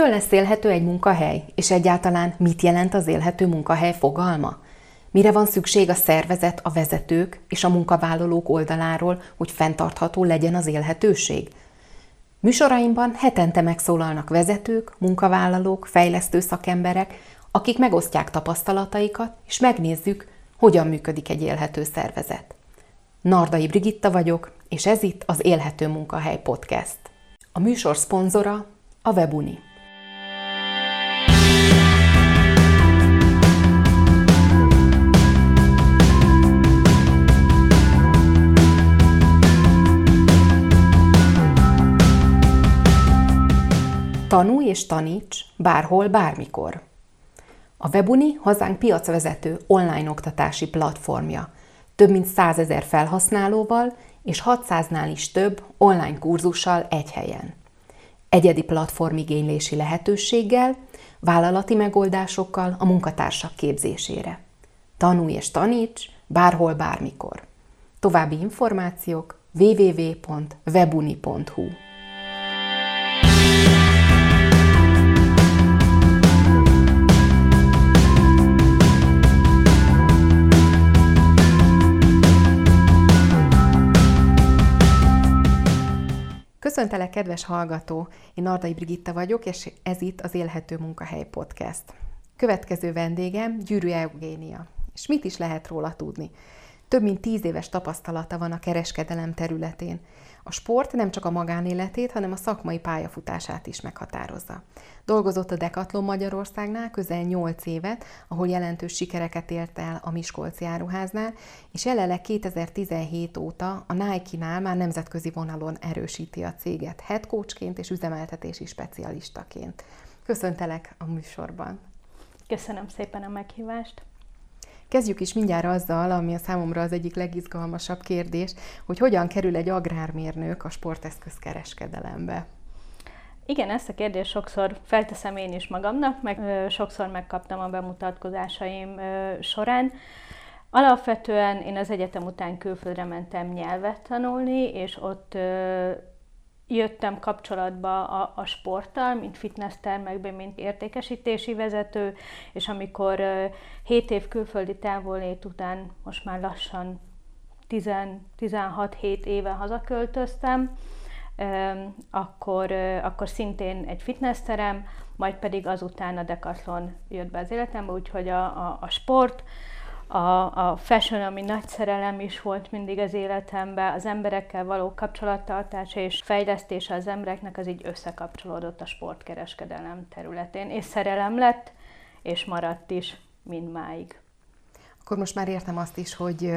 Mitől lesz élhető egy munkahely, és egyáltalán mit jelent az élhető munkahely fogalma? Mire van szükség a szervezet, a vezetők és a munkavállalók oldaláról, hogy fenntartható legyen az élhetőség? Műsoraimban hetente megszólalnak vezetők, munkavállalók, fejlesztő szakemberek, akik megosztják tapasztalataikat, és megnézzük, hogyan működik egy élhető szervezet. Nardai Brigitta vagyok, és ez itt az Élhető Munkahely Podcast. A műsor szponzora a Webuni. Tanulj és taníts bárhol, bármikor. A Webuni hazánk piacvezető online oktatási platformja. Több mint 100 ezer felhasználóval és 600-nál is több online kurzussal egy helyen. Egyedi platformigénylési lehetőséggel, vállalati megoldásokkal a munkatársak képzésére. Tanulj és taníts bárhol, bármikor. További információk www.webuni.hu Köszöntelek, kedves hallgató! Én Nardai Brigitta vagyok, és ez itt az Élhető Munkahely Podcast. Következő vendégem Gyűrű Eugénia. És mit is lehet róla tudni? Több mint tíz éves tapasztalata van a kereskedelem területén. A sport nem csak a magánéletét, hanem a szakmai pályafutását is meghatározza. Dolgozott a Decathlon Magyarországnál közel 8 évet, ahol jelentős sikereket ért el a Miskolci áruháznál, és jelenleg 2017 óta a Nike-nál már nemzetközi vonalon erősíti a céget head coachként és üzemeltetési specialistaként. Köszöntelek a műsorban! Köszönöm szépen a meghívást! Kezdjük is mindjárt azzal, ami a számomra az egyik legizgalmasabb kérdés, hogy hogyan kerül egy agrármérnök a sporteszköz kereskedelembe. Igen, ezt a kérdést sokszor felteszem én is magamnak, meg ö, sokszor megkaptam a bemutatkozásaim ö, során. Alapvetően én az egyetem után külföldre mentem nyelvet tanulni, és ott ö, jöttem kapcsolatba a, a sporttal, mint fitness termekben, mint értékesítési vezető, és amikor uh, 7 év külföldi távollét után most már lassan 16-7 éve hazaköltöztem, akkor, akkor szintén egy fitnessterem, majd pedig azután a Decathlon jött be az életembe, úgyhogy a, a, a sport, a, a fashion, ami nagy szerelem is volt mindig az életemben, az emberekkel való kapcsolattartása és fejlesztése az embereknek az így összekapcsolódott a sportkereskedelem területén, és szerelem lett, és maradt is mindmáig. Akkor most már értem azt is, hogy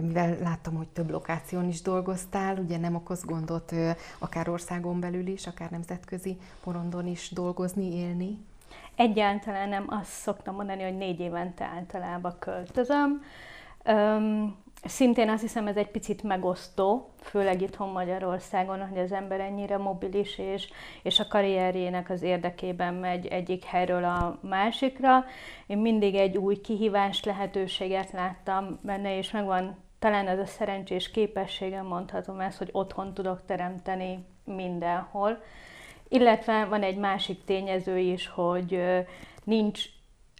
mivel láttam, hogy több lokáción is dolgoztál, ugye nem okoz gondot akár országon belül is, akár nemzetközi porondon is dolgozni, élni? Egyáltalán nem azt szoktam mondani, hogy négy évente általában költözöm. Öm, szintén azt hiszem, ez egy picit megosztó, főleg itthon Magyarországon, hogy az ember ennyire mobilis és, és a karrierjének az érdekében megy egyik helyről a másikra. Én mindig egy új kihívást, lehetőséget láttam benne, és megvan talán ez a szerencsés képességem, mondhatom ezt, hogy otthon tudok teremteni mindenhol illetve van egy másik tényező is, hogy nincs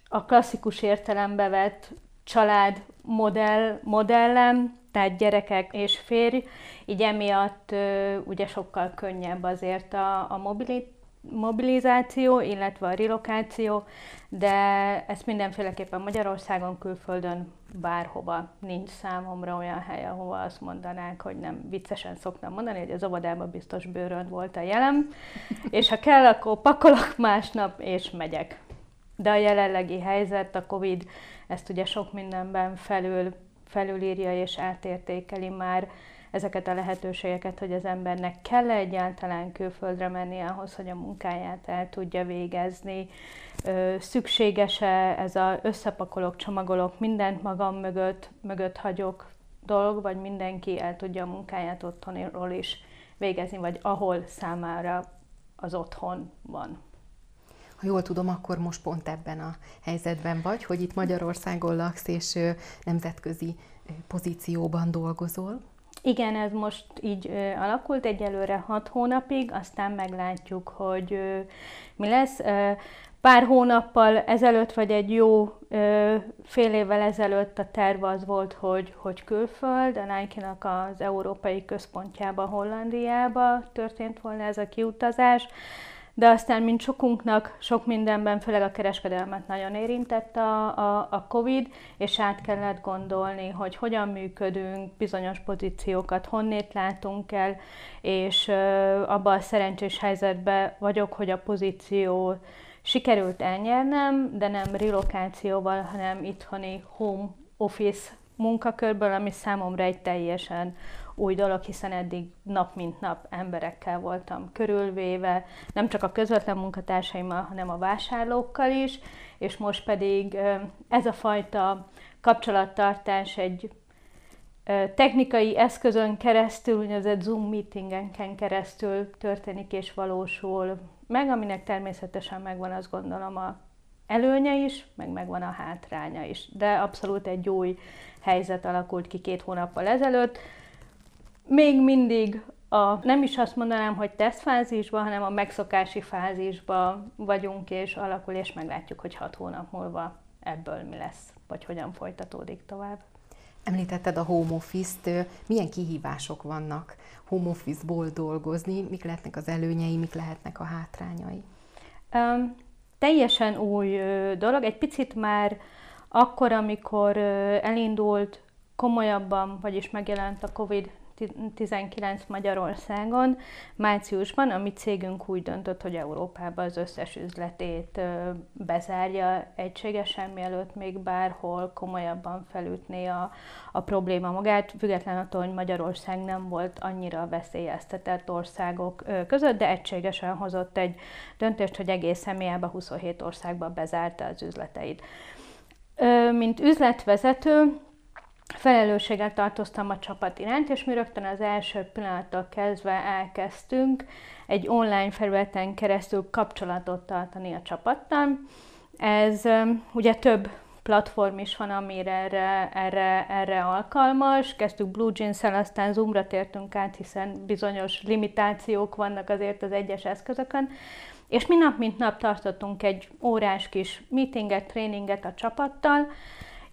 a klasszikus értelembe vett család modell, modellem, tehát gyerekek és férj, így emiatt ugye sokkal könnyebb azért a, a mobilit, mobilizáció, illetve a relokáció, de ezt mindenféleképpen Magyarországon, külföldön bárhova nincs számomra olyan hely, ahova azt mondanák, hogy nem viccesen szoktam mondani, hogy az óvodában biztos bőrönd volt a jelem, és ha kell, akkor pakolok másnap, és megyek. De a jelenlegi helyzet, a Covid ezt ugye sok mindenben felül, felülírja és átértékeli már, ezeket a lehetőségeket, hogy az embernek kell -e egyáltalán külföldre menni ahhoz, hogy a munkáját el tudja végezni, szükséges-e ez a összepakolok, csomagolok, mindent magam mögött, mögött hagyok dolog, vagy mindenki el tudja a munkáját otthonról is végezni, vagy ahol számára az otthon van. Ha jól tudom, akkor most pont ebben a helyzetben vagy, hogy itt Magyarországon laksz, és nemzetközi pozícióban dolgozol. Igen, ez most így ö, alakult egyelőre hat hónapig, aztán meglátjuk, hogy ö, mi lesz. Ö, pár hónappal ezelőtt, vagy egy jó ö, fél évvel ezelőtt a terv az volt, hogy, hogy külföld, a Nike-nak az európai központjába, Hollandiába történt volna ez a kiutazás de aztán, mint sokunknak, sok mindenben, főleg a kereskedelmet nagyon érintett a, a, a COVID, és át kellett gondolni, hogy hogyan működünk, bizonyos pozíciókat honnét látunk el, és abban a szerencsés helyzetben vagyok, hogy a pozíció sikerült elnyernem, de nem relokációval, hanem itthoni home office munkakörből, ami számomra egy teljesen új dolog, hiszen eddig nap mint nap emberekkel voltam körülvéve, nem csak a közvetlen munkatársaimmal, hanem a vásárlókkal is, és most pedig ez a fajta kapcsolattartás egy technikai eszközön keresztül, úgynevezett Zoom meetingenken keresztül történik és valósul meg, aminek természetesen megvan azt gondolom a előnye is, meg megvan a hátránya is. De abszolút egy új helyzet alakult ki két hónappal ezelőtt még mindig a, nem is azt mondanám, hogy tesztfázisban, hanem a megszokási fázisban vagyunk, és alakul, és meglátjuk, hogy hat hónap múlva ebből mi lesz, vagy hogyan folytatódik tovább. Említetted a home office-t, milyen kihívások vannak home office-ból dolgozni, mik lehetnek az előnyei, mik lehetnek a hátrányai? Um, teljesen új dolog, egy picit már akkor, amikor elindult komolyabban, vagyis megjelent a COVID 19 Magyarországon márciusban, a mi cégünk úgy döntött, hogy Európában az összes üzletét bezárja egységesen, mielőtt még bárhol komolyabban felütné a, a probléma magát, független attól, hogy Magyarország nem volt annyira veszélyeztetett országok között, de egységesen hozott egy döntést, hogy egész személyába 27 országban bezárta az üzleteit. Mint üzletvezető, felelősséggel tartoztam a csapat iránt, és mi rögtön az első pillanattól kezdve elkezdtünk egy online felületen keresztül kapcsolatot tartani a csapattal. Ez ugye több platform is van, amire erre, erre, erre alkalmas. Kezdtük Blue Jeans-el, aztán Zoom-ra tértünk át, hiszen bizonyos limitációk vannak azért az egyes eszközökön. És mi nap mint nap tartottunk egy órás kis meetinget, tréninget a csapattal,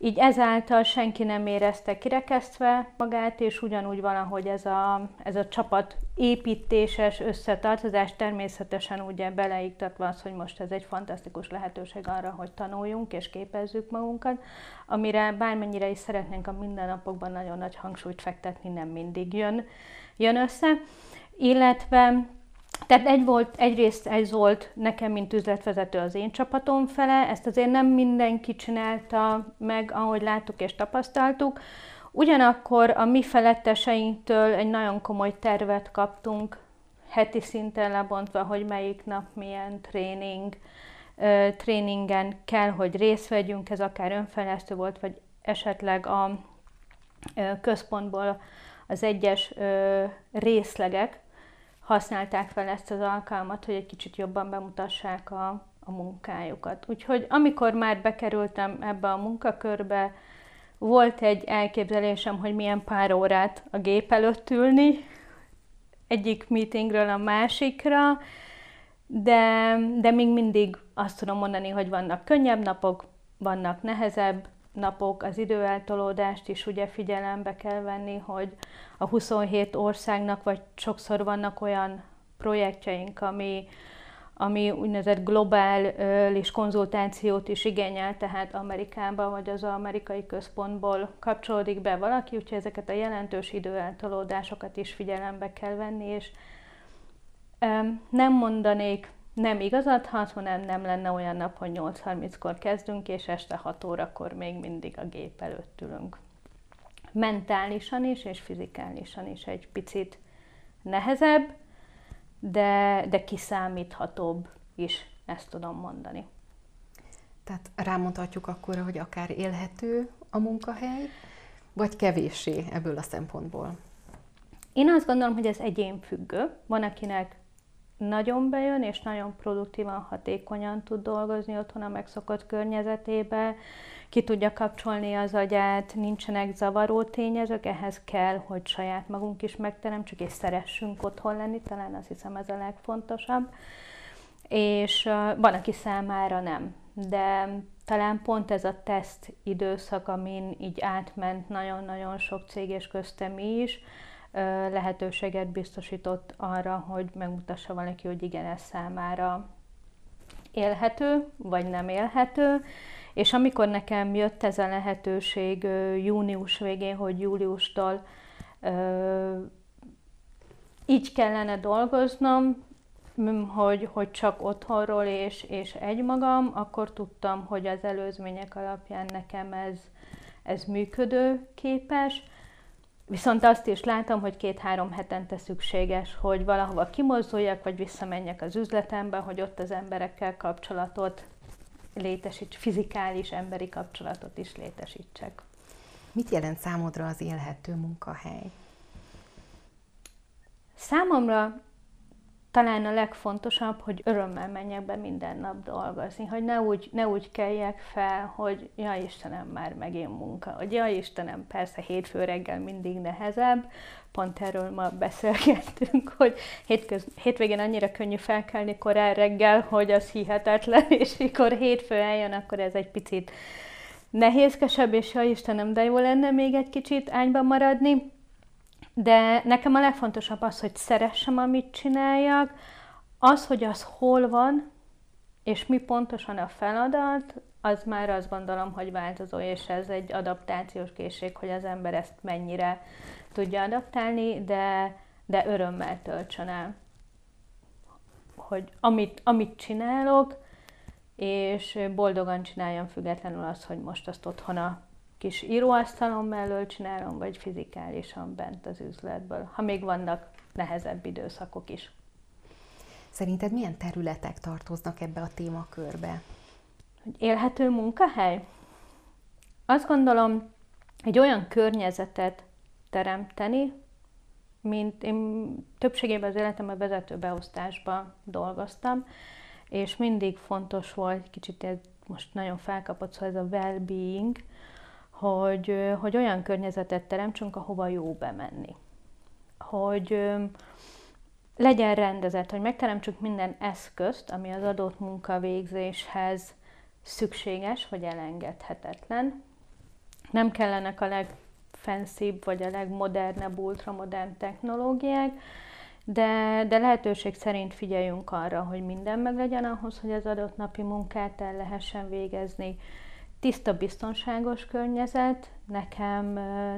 így ezáltal senki nem érezte kirekesztve magát, és ugyanúgy van, ahogy ez a, ez a csapat építéses összetartozás természetesen ugye beleiktatva az, hogy most ez egy fantasztikus lehetőség arra, hogy tanuljunk és képezzük magunkat, amire bármennyire is szeretnénk a mindennapokban nagyon nagy hangsúlyt fektetni, nem mindig jön, jön össze. Illetve tehát egy volt, egyrészt ez volt nekem, mint üzletvezető az én csapatom fele, ezt azért nem mindenki csinálta meg, ahogy láttuk és tapasztaltuk. Ugyanakkor a mi feletteseinktől egy nagyon komoly tervet kaptunk, heti szinten lebontva, hogy melyik nap milyen tréning, tréningen kell, hogy részt vegyünk, ez akár önfejlesztő volt, vagy esetleg a központból az egyes részlegek, használták fel ezt az alkalmat, hogy egy kicsit jobban bemutassák a, a munkájukat. Úgyhogy amikor már bekerültem ebbe a munkakörbe, volt egy elképzelésem, hogy milyen pár órát a gép előtt ülni, egyik meetingről a másikra, de, de még mindig azt tudom mondani, hogy vannak könnyebb napok, vannak nehezebb napok, az időeltolódást is ugye figyelembe kell venni, hogy a 27 országnak, vagy sokszor vannak olyan projektjeink, ami, ami úgynevezett globális konzultációt is igényel, tehát Amerikába vagy az amerikai központból kapcsolódik be valaki, úgyhogy ezeket a jelentős időeltolódásokat is figyelembe kell venni, és nem mondanék nem igazat, ha hanem nem lenne olyan nap, hogy 8.30-kor kezdünk, és este 6 órakor még mindig a gép előtt ülünk. Mentálisan is, és fizikálisan is egy picit nehezebb, de, de kiszámíthatóbb is, ezt tudom mondani. Tehát rámondhatjuk akkor, hogy akár élhető a munkahely, vagy kevéssé ebből a szempontból? Én azt gondolom, hogy ez egyén függő. Van, akinek nagyon bejön, és nagyon produktívan, hatékonyan tud dolgozni otthon a megszokott környezetébe, ki tudja kapcsolni az agyát, nincsenek zavaró tényezők, ehhez kell, hogy saját magunk is megteremtsük, és szeressünk otthon lenni, talán azt hiszem ez a legfontosabb. És van, aki számára nem. De talán pont ez a teszt időszak, amin így átment nagyon-nagyon sok cég, és köztem is, lehetőséget biztosított arra, hogy megmutassa valaki, hogy igen, ez számára élhető, vagy nem élhető, és amikor nekem jött ez a lehetőség június végén, hogy júliustól így kellene dolgoznom, hogy, hogy csak otthonról és, és egymagam, akkor tudtam, hogy az előzmények alapján nekem ez, ez működő képes. Viszont azt is látom, hogy két-három hetente szükséges, hogy valahova kimozduljak, vagy visszamenjek az üzletembe, hogy ott az emberekkel kapcsolatot létesíts, fizikális emberi kapcsolatot is létesítsek. Mit jelent számodra az élhető munkahely? Számomra talán a legfontosabb, hogy örömmel menjek be minden nap dolgozni, hogy ne úgy, ne úgy keljek fel, hogy ja Istenem, már megint munka, hogy ja Istenem, persze hétfő reggel mindig nehezebb, pont erről ma beszélgettünk, hogy hétköz, hétvégén annyira könnyű felkelni korán reggel, hogy az hihetetlen, és mikor hétfő eljön, akkor ez egy picit nehézkesebb, és ja Istenem, de jó lenne még egy kicsit ágyban maradni, de nekem a legfontosabb az, hogy szeressem, amit csináljak, az, hogy az hol van, és mi pontosan a feladat, az már azt gondolom, hogy változó, és ez egy adaptációs készség, hogy az ember ezt mennyire tudja adaptálni, de, de örömmel töltsön el. Hogy amit, amit csinálok, és boldogan csináljam függetlenül az, hogy most azt otthon a kis íróasztalon mellől csinálom, vagy fizikálisan bent az üzletből, ha még vannak nehezebb időszakok is. Szerinted milyen területek tartoznak ebbe a témakörbe? Élhető munkahely? Azt gondolom, egy olyan környezetet teremteni, mint én többségében az életemben vezető beosztásban dolgoztam, és mindig fontos volt, kicsit ez most nagyon felkapott szó, ez a well-being, hogy, hogy olyan környezetet teremtsünk, ahova jó bemenni. Hogy legyen rendezett, hogy megteremtsük minden eszközt, ami az adott munkavégzéshez szükséges vagy elengedhetetlen. Nem kellenek a legfenszibb vagy a legmodernebb, ultramodern technológiák, de, de lehetőség szerint figyeljünk arra, hogy minden meg legyen ahhoz, hogy az adott napi munkát el lehessen végezni, tiszta, biztonságos környezet. Nekem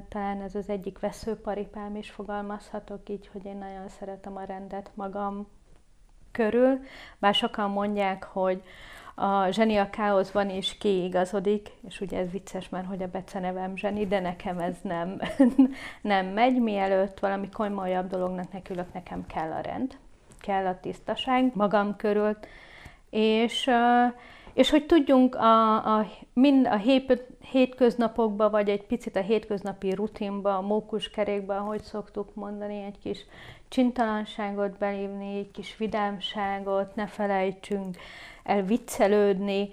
talán ez az egyik veszőparipám is fogalmazhatok így, hogy én nagyon szeretem a rendet magam körül. Bár sokan mondják, hogy a zseni a káoszban is kiigazodik, és ugye ez vicces, mert hogy a becenevem zseni, de nekem ez nem, nem megy. Mielőtt valami komolyabb dolognak nekülök, nekem kell a rend, kell a tisztaság magam körül, és uh, és hogy tudjunk a, a, mind a hét, hétköznapokba, vagy egy picit a hétköznapi rutinba, a mókuskerékbe, ahogy szoktuk mondani, egy kis csintalanságot belívni, egy kis vidámságot, ne felejtsünk el viccelődni,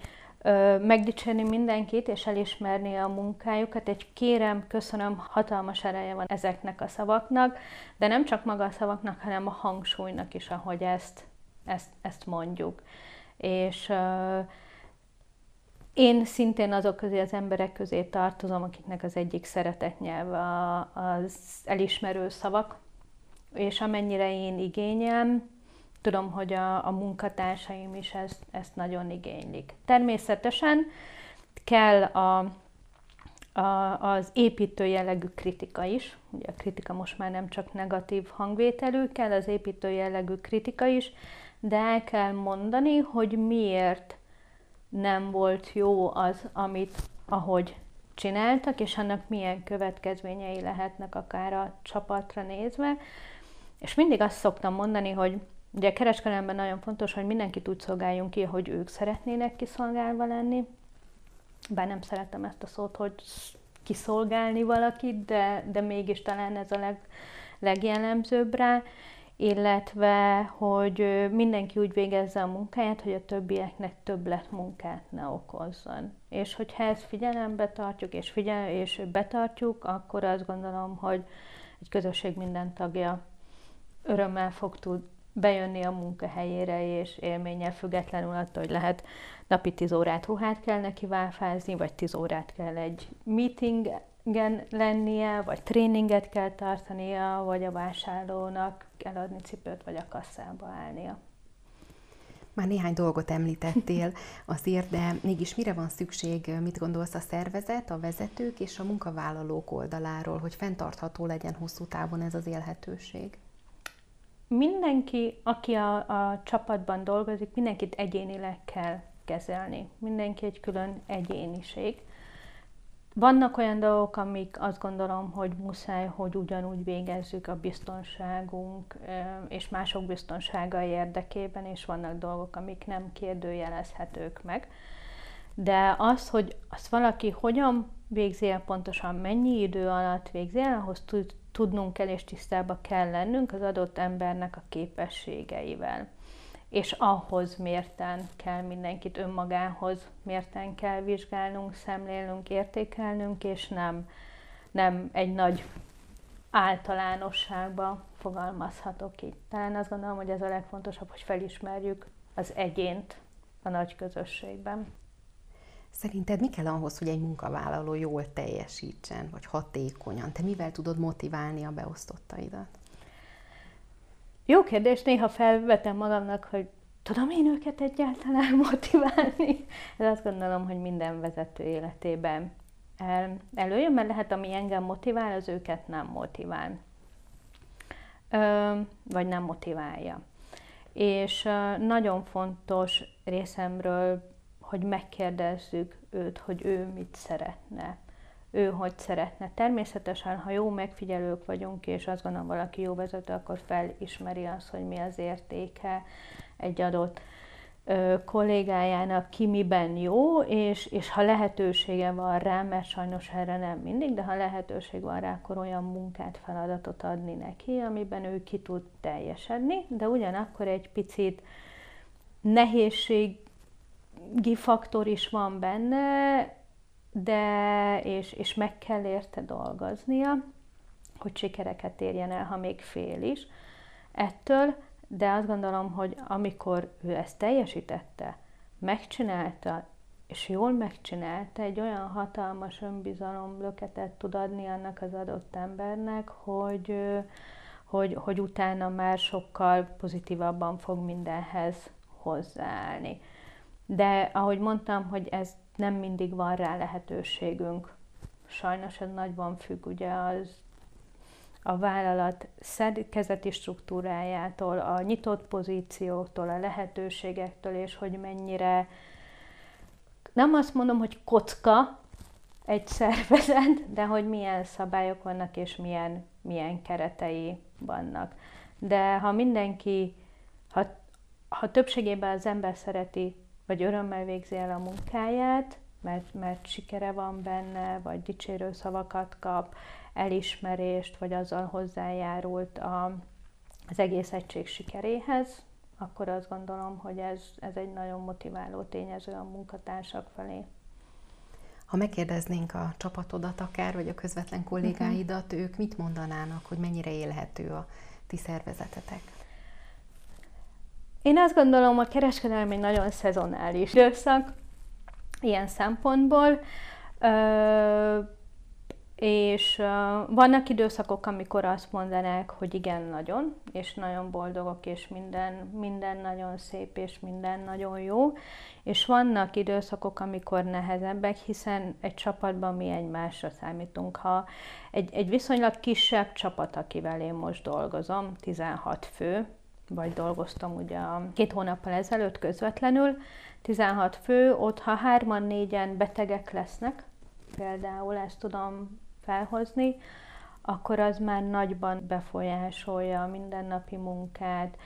megdicsérni mindenkit, és elismerni a munkájukat. Egy kérem, köszönöm, hatalmas ereje van ezeknek a szavaknak, de nem csak maga a szavaknak, hanem a hangsúlynak is, ahogy ezt, ezt, ezt mondjuk. És uh, én szintén azok közé az emberek közé tartozom, akiknek az egyik szeretett nyelve az elismerő szavak, és amennyire én igényem, tudom, hogy a, a munkatársaim is ezt, ezt nagyon igénylik. Természetesen kell a, a, az építő jellegű kritika is, ugye a kritika most már nem csak negatív hangvételű, kell az építő jellegű kritika is, de el kell mondani, hogy miért nem volt jó az, amit ahogy csináltak, és annak milyen következményei lehetnek akár a csapatra nézve. És mindig azt szoktam mondani, hogy ugye a kereskedelemben nagyon fontos, hogy mindenkit úgy szolgáljunk ki, hogy ők szeretnének kiszolgálva lenni. Bár nem szeretem ezt a szót, hogy kiszolgálni valakit, de, de mégis talán ez a leg, legjellemzőbb rá. Illetve hogy mindenki úgy végezze a munkáját, hogy a többieknek többlet munkát ne okozzon. És hogyha ezt figyelembe tartjuk, és, figyel, és betartjuk, akkor azt gondolom, hogy egy közösség minden tagja örömmel fog tud bejönni a munkahelyére, és élménnyel függetlenül attól, hogy lehet napi 10 órát ruhát kell neki válfázni, vagy 10 órát kell egy meetingen lennie, vagy tréninget kell tartania, vagy a vásárlónak kell adni cipőt, vagy a kasszába állnia. Már néhány dolgot említettél azért, de mégis mire van szükség, mit gondolsz a szervezet, a vezetők és a munkavállalók oldaláról, hogy fenntartható legyen hosszú távon ez az élhetőség? Mindenki, aki a, a csapatban dolgozik, mindenkit egyénileg kell kezelni. Mindenki egy külön egyéniség. Vannak olyan dolgok, amik azt gondolom, hogy muszáj, hogy ugyanúgy végezzük a biztonságunk és mások biztonsága érdekében, és vannak dolgok, amik nem kérdőjelezhetők meg. De az, hogy azt valaki hogyan végzi el pontosan, mennyi idő alatt végzi el, ahhoz tudnunk kell és tisztába kell lennünk az adott embernek a képességeivel és ahhoz mérten kell mindenkit önmagához mérten kell vizsgálnunk, szemlélnünk, értékelnünk, és nem, nem egy nagy általánosságba fogalmazhatok így. Talán azt gondolom, hogy ez a legfontosabb, hogy felismerjük az egyént a nagy közösségben. Szerinted mi kell ahhoz, hogy egy munkavállaló jól teljesítsen, vagy hatékonyan? Te mivel tudod motiválni a beosztottaidat? Jó kérdés, néha felvetem magamnak, hogy tudom én őket egyáltalán motiválni? Ez azt gondolom, hogy minden vezető életében el, előjön, mert lehet, ami engem motivál, az őket nem motivál. Ö, vagy nem motiválja. És ö, nagyon fontos részemről, hogy megkérdezzük őt, hogy ő mit szeretne ő hogy szeretne. Természetesen, ha jó megfigyelők vagyunk, és azt gondolom valaki jó vezető, akkor felismeri azt, hogy mi az értéke egy adott ö, kollégájának, ki miben jó, és, és ha lehetősége van rá, mert sajnos erre nem mindig, de ha lehetőség van rá, akkor olyan munkát, feladatot adni neki, amiben ő ki tud teljesedni, de ugyanakkor egy picit nehézségi faktor is van benne, de és, és meg kell érte dolgoznia, hogy sikereket érjen el, ha még fél is ettől, de azt gondolom, hogy amikor ő ezt teljesítette, megcsinálta, és jól megcsinálta, egy olyan hatalmas önbizalom löketet tud adni annak az adott embernek, hogy, hogy, hogy utána már sokkal pozitívabban fog mindenhez hozzáállni. De ahogy mondtam, hogy ez nem mindig van rá lehetőségünk. Sajnos ez nagyban függ ugye az a vállalat szerkezeti struktúrájától, a nyitott pozícióktól, a lehetőségektől, és hogy mennyire, nem azt mondom, hogy kocka egy szervezet, de hogy milyen szabályok vannak, és milyen, milyen keretei vannak. De ha mindenki, ha, ha többségében az ember szereti vagy örömmel végzi el a munkáját, mert, mert sikere van benne, vagy dicsérő szavakat kap, elismerést, vagy azzal hozzájárult a, az egész egység sikeréhez, akkor azt gondolom, hogy ez, ez egy nagyon motiváló tényező a munkatársak felé. Ha megkérdeznénk a csapatodat akár, vagy a közvetlen kollégáidat, uh-huh. ők mit mondanának, hogy mennyire élhető a ti szervezetetek? Én azt gondolom, a kereskedelem nagyon szezonális időszak, ilyen szempontból, és vannak időszakok, amikor azt mondanák, hogy igen, nagyon, és nagyon boldogok, és minden, minden nagyon szép, és minden nagyon jó, és vannak időszakok, amikor nehezebbek, hiszen egy csapatban mi egymásra számítunk. Ha egy, egy viszonylag kisebb csapat, akivel én most dolgozom, 16 fő, vagy dolgoztam ugye két hónappal ezelőtt közvetlenül, 16 fő, ott ha hárman, négyen betegek lesznek, például ezt tudom felhozni, akkor az már nagyban befolyásolja a mindennapi munkát,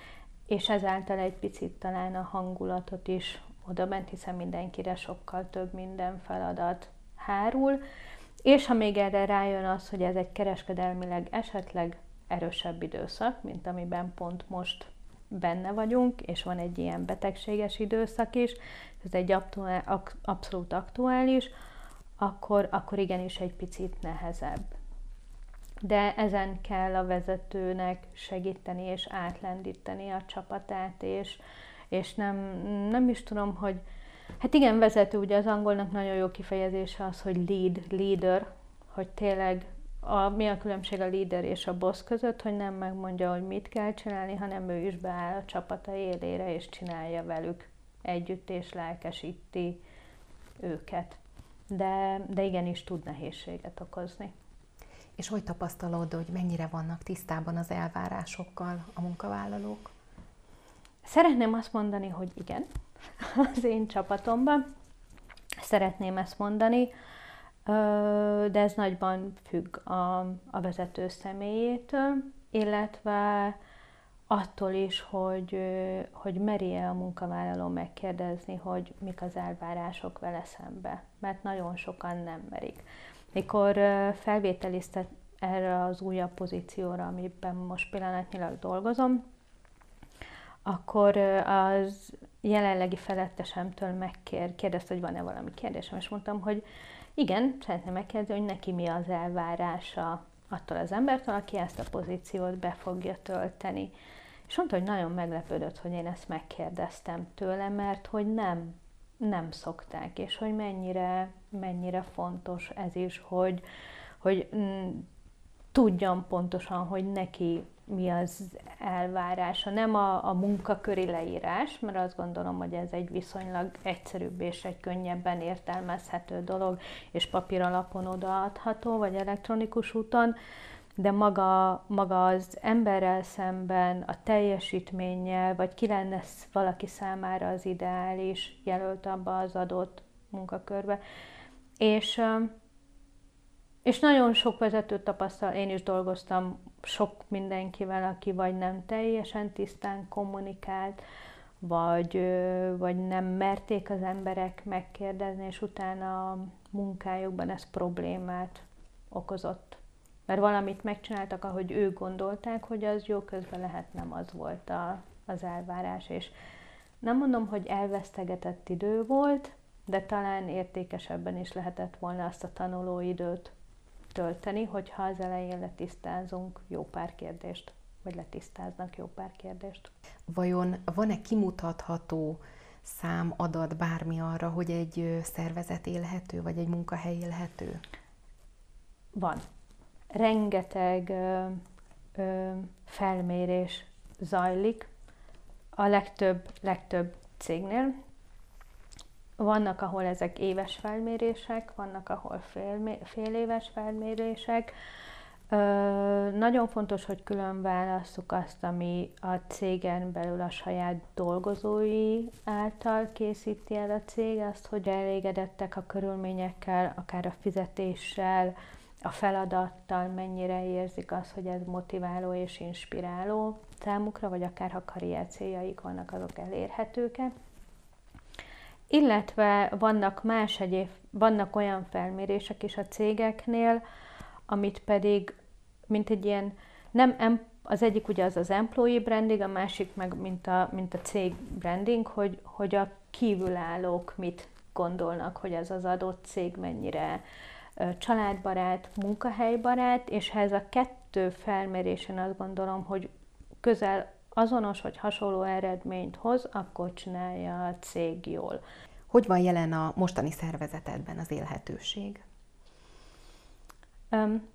és ezáltal egy picit talán a hangulatot is oda bent, hiszen mindenkire sokkal több minden feladat hárul, és ha még erre rájön az, hogy ez egy kereskedelmileg esetleg erősebb időszak, mint amiben pont most benne vagyunk, és van egy ilyen betegséges időszak is, ez egy abszolút aktuális, akkor, akkor igenis egy picit nehezebb. De ezen kell a vezetőnek segíteni és átlendíteni a csapatát, és, és nem, nem is tudom, hogy Hát igen, vezető, ugye az angolnak nagyon jó kifejezése az, hogy lead, leader, hogy tényleg a, mi a különbség a líder és a boss között, hogy nem megmondja, hogy mit kell csinálni, hanem ő is beáll a csapata élére, és csinálja velük együtt, és lelkesíti őket. De, de igenis tud nehézséget okozni. És hogy tapasztalod, hogy mennyire vannak tisztában az elvárásokkal a munkavállalók? Szeretném azt mondani, hogy igen, az én csapatomban. Szeretném ezt mondani de ez nagyban függ a, a vezető személyétől, illetve attól is, hogy, hogy meri-e a munkavállaló megkérdezni, hogy mik az elvárások vele szembe, mert nagyon sokan nem merik. Mikor felvételiztet erre az újabb pozícióra, amiben most pillanatnyilag dolgozom, akkor az jelenlegi felettesemtől megkérdezte, hogy van-e valami kérdésem, és mondtam, hogy igen, szeretném megkérdezni, hogy neki mi az elvárása attól az embertől, aki ezt a pozíciót be fogja tölteni. És mondta, hogy nagyon meglepődött, hogy én ezt megkérdeztem tőle, mert hogy nem, nem szokták, és hogy mennyire, mennyire fontos ez is, hogy, hogy mm, tudjam pontosan, hogy neki mi az elvárása. Nem a, a munkaköri leírás, mert azt gondolom, hogy ez egy viszonylag egyszerűbb és egy könnyebben értelmezhető dolog, és papír alapon odaadható, vagy elektronikus úton, de maga, maga az emberrel szemben, a teljesítménnyel, vagy ki lenne valaki számára az ideális jelölt abba az adott munkakörbe. És és nagyon sok vezetőt tapasztal, én is dolgoztam sok mindenkivel, aki vagy nem teljesen tisztán kommunikált, vagy, vagy nem merték az emberek megkérdezni, és utána a munkájukban ez problémát okozott. Mert valamit megcsináltak, ahogy ők gondolták, hogy az jó, közben lehet nem az volt a, az elvárás, és nem mondom, hogy elvesztegetett idő volt, de talán értékesebben is lehetett volna azt a tanulóidőt tölteni, hogyha az elején letisztázunk jó pár kérdést, vagy letisztáznak jó pár kérdést. Vajon van-e kimutatható szám, adat, bármi arra, hogy egy szervezet élhető, vagy egy munkahely élhető? Van. Rengeteg ö, ö, felmérés zajlik a legtöbb, legtöbb cégnél, vannak, ahol ezek éves felmérések, vannak, ahol fél, fél éves felmérések. Ö, nagyon fontos, hogy külön válasszuk azt, ami a cégen belül a saját dolgozói által készíti el a cég, azt, hogy elégedettek a körülményekkel, akár a fizetéssel, a feladattal, mennyire érzik azt, hogy ez motiváló és inspiráló számukra, vagy akár ha karrier céljaik vannak, azok elérhetők-e illetve vannak más egyéb, vannak olyan felmérések is a cégeknél, amit pedig, mint egy ilyen, nem az egyik ugye az az employee branding, a másik meg mint a, mint a cég branding, hogy, hogy a kívülállók mit gondolnak, hogy ez az adott cég mennyire családbarát, munkahelybarát, és ha ez a kettő felmérésen azt gondolom, hogy közel azonos vagy hasonló eredményt hoz, akkor csinálja a cég jól. Hogy van jelen a mostani szervezetedben az élhetőség? Um,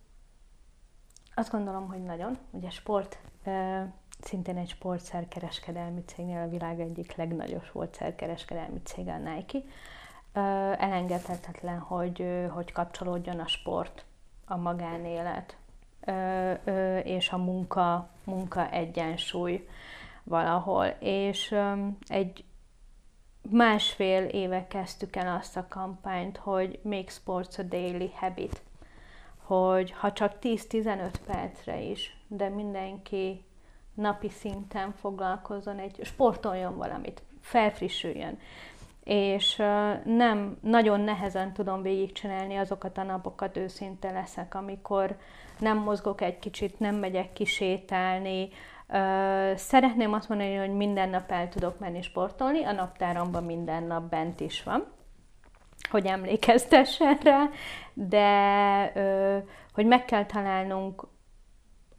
azt gondolom, hogy nagyon. Ugye sport, uh, szintén egy sportszerkereskedelmi cégnél a világ egyik legnagyobb sportszerkereskedelmi cége a Nike. Uh, elengedhetetlen, hogy, hogy kapcsolódjon a sport, a magánélet és a munka, munka egyensúly valahol. És egy másfél éve kezdtük el azt a kampányt, hogy Make Sports a Daily Habit, hogy ha csak 10-15 percre is, de mindenki napi szinten foglalkozzon, egy sportoljon valamit, felfrissüljön. És nem nagyon nehezen tudom végigcsinálni azokat a napokat, őszinte leszek, amikor nem mozgok egy kicsit, nem megyek kisétálni. Szeretném azt mondani, hogy minden nap el tudok menni sportolni, a naptáramban minden nap bent is van, hogy emlékeztessen rá, de hogy meg kell találnunk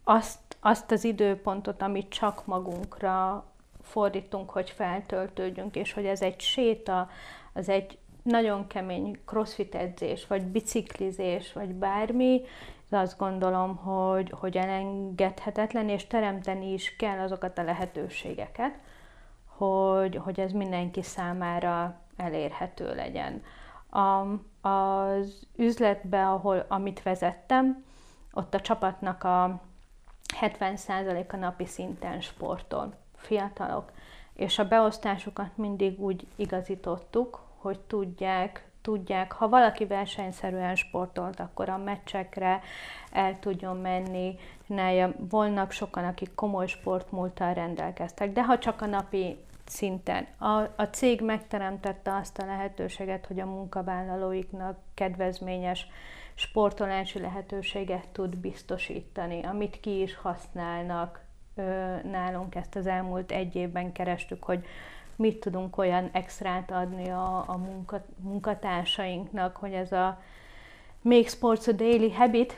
azt, azt az időpontot, amit csak magunkra fordítunk, hogy feltöltődjünk, és hogy ez egy séta, az egy nagyon kemény crossfit edzés, vagy biciklizés, vagy bármi, de azt gondolom, hogy, hogy elengedhetetlen, és teremteni is kell azokat a lehetőségeket, hogy, hogy ez mindenki számára elérhető legyen. A, az üzletbe, ahol, amit vezettem, ott a csapatnak a 70%-a napi szinten sportol, fiatalok. És a beosztásukat mindig úgy igazítottuk, hogy tudják, tudják, ha valaki versenyszerűen sportolt, akkor a meccsekre el tudjon menni, csinálja. Volnak sokan, akik komoly sportmúltal rendelkeztek, de ha csak a napi szinten. A, a cég megteremtette azt a lehetőséget, hogy a munkavállalóiknak kedvezményes sportolási lehetőséget tud biztosítani, amit ki is használnak nálunk ezt az elmúlt egy évben kerestük, hogy mit tudunk olyan extrát adni a, a munka, munkatársainknak, hogy ez a Make Sports a Daily Habit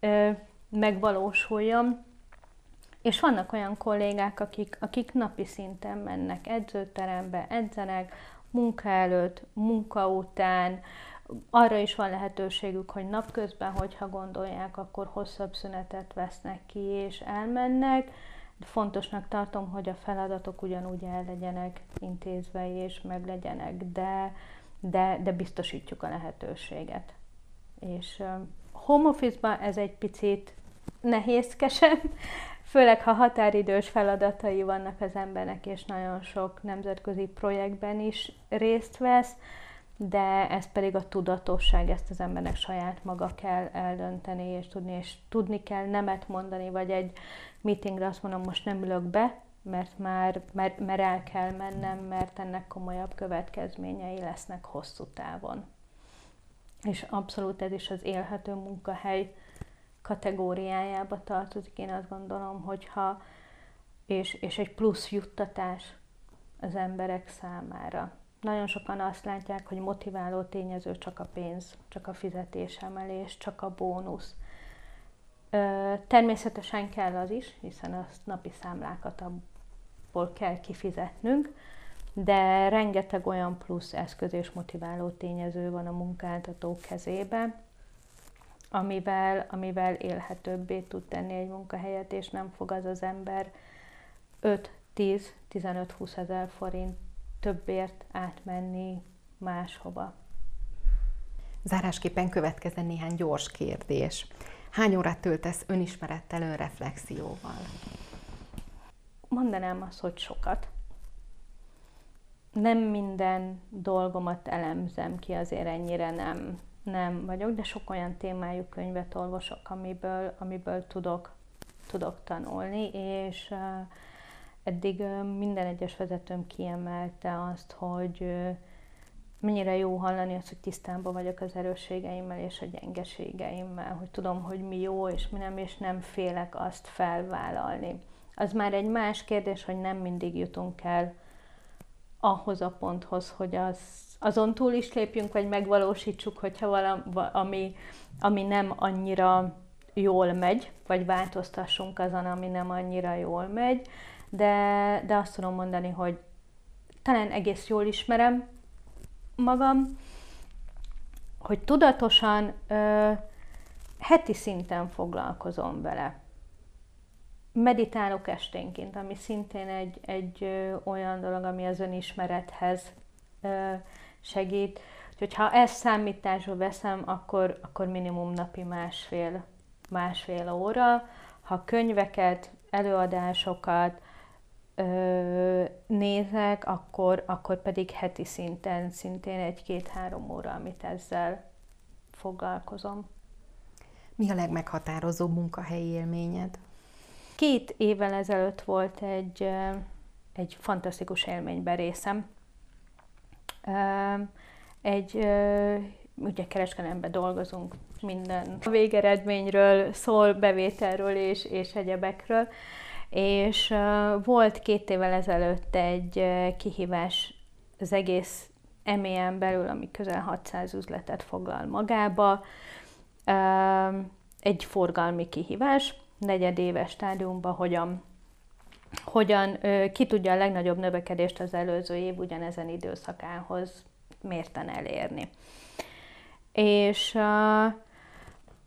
ö, megvalósuljon. És vannak olyan kollégák, akik, akik napi szinten mennek edzőterembe, edzenek, munka előtt, munka után, arra is van lehetőségük, hogy napközben, hogyha gondolják, akkor hosszabb szünetet vesznek ki és elmennek. Fontosnak tartom, hogy a feladatok ugyanúgy el legyenek intézve és meg legyenek, de, de, de biztosítjuk a lehetőséget. És home office ez egy picit nehézkesebb, főleg ha határidős feladatai vannak az embernek, és nagyon sok nemzetközi projektben is részt vesz, de ez pedig a tudatosság, ezt az embernek saját maga kell eldönteni, és tudni, és tudni kell nemet mondani, vagy egy meetingre azt mondom, most nem ülök be, mert már mert, mert el kell mennem, mert ennek komolyabb következményei lesznek hosszú távon. És abszolút ez is az élhető munkahely kategóriájába tartozik. Én azt gondolom, hogyha és, és egy plusz juttatás az emberek számára. Nagyon sokan azt látják, hogy motiváló tényező csak a pénz, csak a fizetésemelés, csak a bónusz. Természetesen kell az is, hiszen azt napi számlákat abból kell kifizetnünk, de rengeteg olyan plusz eszköz és motiváló tényező van a munkáltatók kezében, amivel, amivel élhetőbbé tud tenni egy munkahelyet, és nem fog az az ember 5-10-15-20 ezer forint többért átmenni máshova. Zárásképpen következzen néhány gyors kérdés. Hány órát töltesz önismerettel, önreflexióval? Mondanám azt, hogy sokat. Nem minden dolgomat elemzem ki, azért ennyire nem, nem vagyok, de sok olyan témájú könyvet olvasok, amiből, amiből tudok, tudok tanulni, és uh, eddig minden egyes vezetőm kiemelte azt, hogy mennyire jó hallani azt, hogy tisztában vagyok az erősségeimmel és a gyengeségeimmel, hogy tudom, hogy mi jó és mi nem, és nem félek azt felvállalni. Az már egy más kérdés, hogy nem mindig jutunk el ahhoz a ponthoz, hogy az, azon túl is lépjünk, vagy megvalósítsuk, hogyha valami, ami, ami nem annyira jól megy, vagy változtassunk azon, ami nem annyira jól megy, de, de azt tudom mondani, hogy talán egész jól ismerem magam, hogy tudatosan ö, heti szinten foglalkozom vele. Meditálok esténként, ami szintén egy, egy ö, olyan dolog, ami az önismerethez ö, segít. Úgyhogy ha ezt számításba veszem, akkor, akkor minimum napi másfél, másfél óra. Ha könyveket, előadásokat, ö, nézek, akkor, akkor pedig heti szinten szintén egy-két-három óra, amit ezzel foglalkozom. Mi a legmeghatározóbb munkahelyi élményed? Két évvel ezelőtt volt egy, egy fantasztikus élményben részem. Egy, ugye kereskedelemben dolgozunk, minden a végeredményről szól, bevételről és, és egyebekről. És volt két évvel ezelőtt egy kihívás az egész EMEA-n belül, ami közel 600 üzletet foglal magába. Egy forgalmi kihívás, negyedéves stádiumban hogyan hogyan ki tudja a legnagyobb növekedést az előző év ugyanezen időszakához mérten elérni. És uh,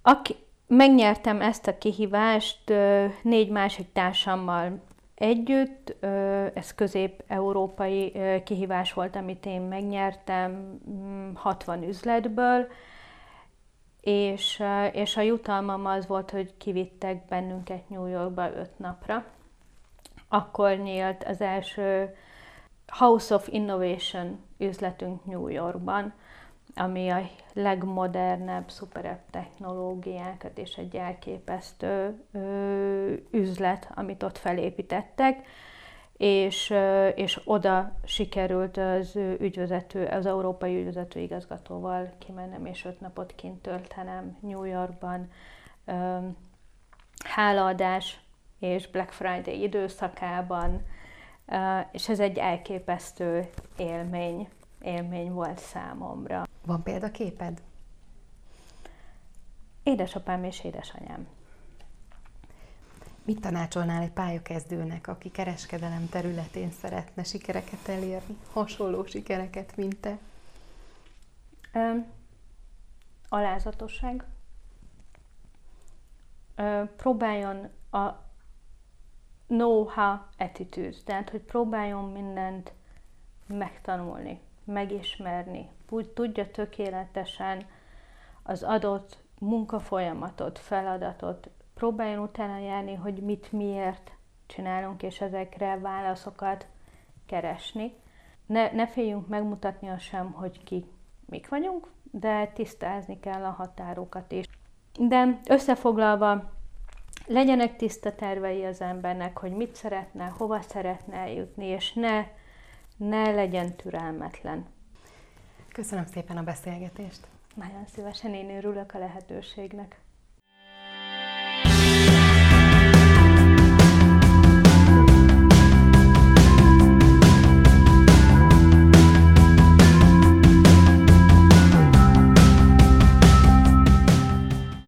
aki, megnyertem ezt a kihívást négy másik társammal együtt, ez közép-európai kihívás volt, amit én megnyertem 60 mm, üzletből, és, és a jutalmam az volt, hogy kivittek bennünket New Yorkba öt napra. Akkor nyílt az első House of Innovation üzletünk New Yorkban, ami a legmodernebb, szuperebb technológiákat és egy elképesztő ö, üzlet, amit ott felépítettek, és, ö, és oda sikerült az ügyvezető, az európai ügyvezető igazgatóval kimennem, és öt napot kint töltenem New Yorkban, ö, hálaadás és Black Friday időszakában, és ez egy elképesztő élmény, élmény volt számomra. Van példaképed? Édesapám és édesanyám. Mit tanácsolnál egy pályakezdőnek, aki kereskedelem területén szeretne sikereket elérni? Hasonló sikereket, mint te? Ö, alázatosság. Ö, próbáljon a know-how attitude, tehát hogy próbáljon mindent megtanulni, megismerni, úgy tudja tökéletesen az adott munkafolyamatot, feladatot, próbáljon utána járni, hogy mit miért csinálunk, és ezekre válaszokat keresni. Ne, ne féljünk megmutatni azt sem, hogy ki mik vagyunk, de tisztázni kell a határokat is. De összefoglalva, legyenek tiszta tervei az embernek, hogy mit szeretne, hova szeretne eljutni, és ne, ne legyen türelmetlen. Köszönöm szépen a beszélgetést. Nagyon szívesen én örülök a lehetőségnek.